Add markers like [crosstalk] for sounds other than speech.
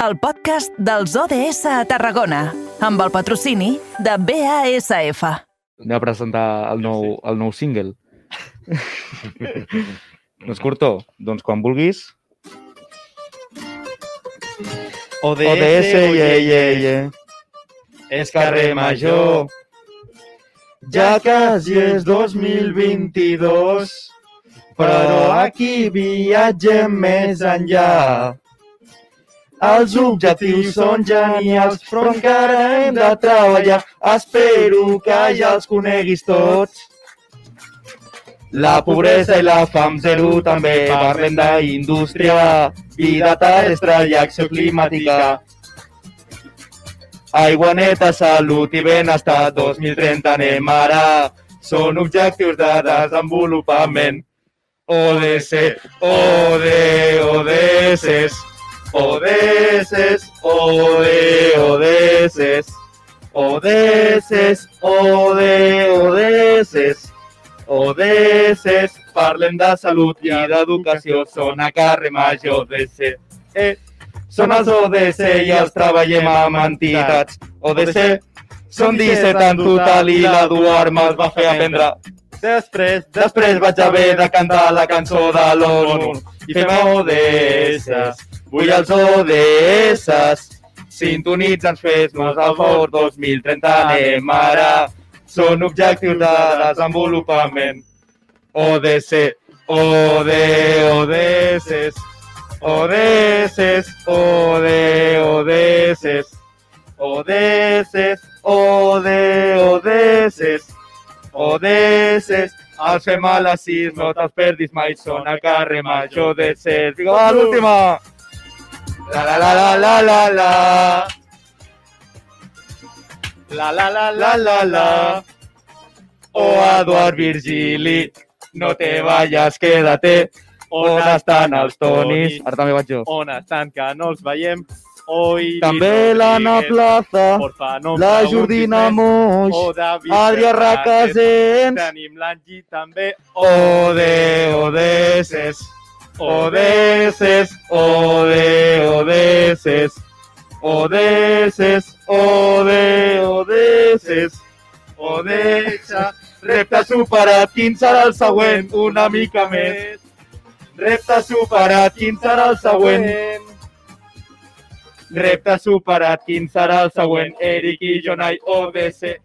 el podcast dels ODS a Tarragona, amb el patrocini de BASF. Anem a presentar el nou, el nou single. [laughs] doncs, Curto, doncs quan vulguis. ODS, ODS, yeah, yeah, yeah. és carrer Major. Ja quasi és 2022, però aquí viatgem més enllà. Els objectius són genials, però encara hem de treballar. Espero que ja els coneguis tots. La pobresa i la fam zero també parlem d'indústria, vida terrestre i acció climàtica. Aigua neta, salut i benestar, 2030 anem ara. Són objectius de desenvolupament. ODS, OD, ODS, ODS, OD, ODS, ODS, OD, ODS, ODS, parlem de salut i d'educació, són a carrer major DC. Eh, són els ODS i els treballem amb entitats. ODS són 17 en total i l'Eduard me'ls va fer aprendre. Després, després vaig haver de cantar la cançó de l'ONU i fem ODS. Vull els ODS. Sintonitza'ns, fes-nos el fort 2030 anem ara. Són objectius de desenvolupament. ODS, OD, ODS. ODS, OD, ODS, ODS, OD, ODS, ODS, els fem a les 6, no te'ls perdis mai, són al carrer major de ser. Vinga, va, l'última! La la la la la la la. La la la la la la. Oh, Eduard Virgili, no te vayas, quédate. On estan els tonis? Ara també vaig jo. on estan, que no els veiem. Oi, També l'Anna Plaza, Porfa, no la Jordina. Moix, O David Adrià. Racasens, Tenim l'Angi també. OD, ODS, ODS, OD, ODS, ODS, OD, ODS, ODS, repte superat, quin serà el següent? Una mica més. Repte superat, quin serà el següent? Repte superat, quin serà el següent? Eric i Jonai, ODC,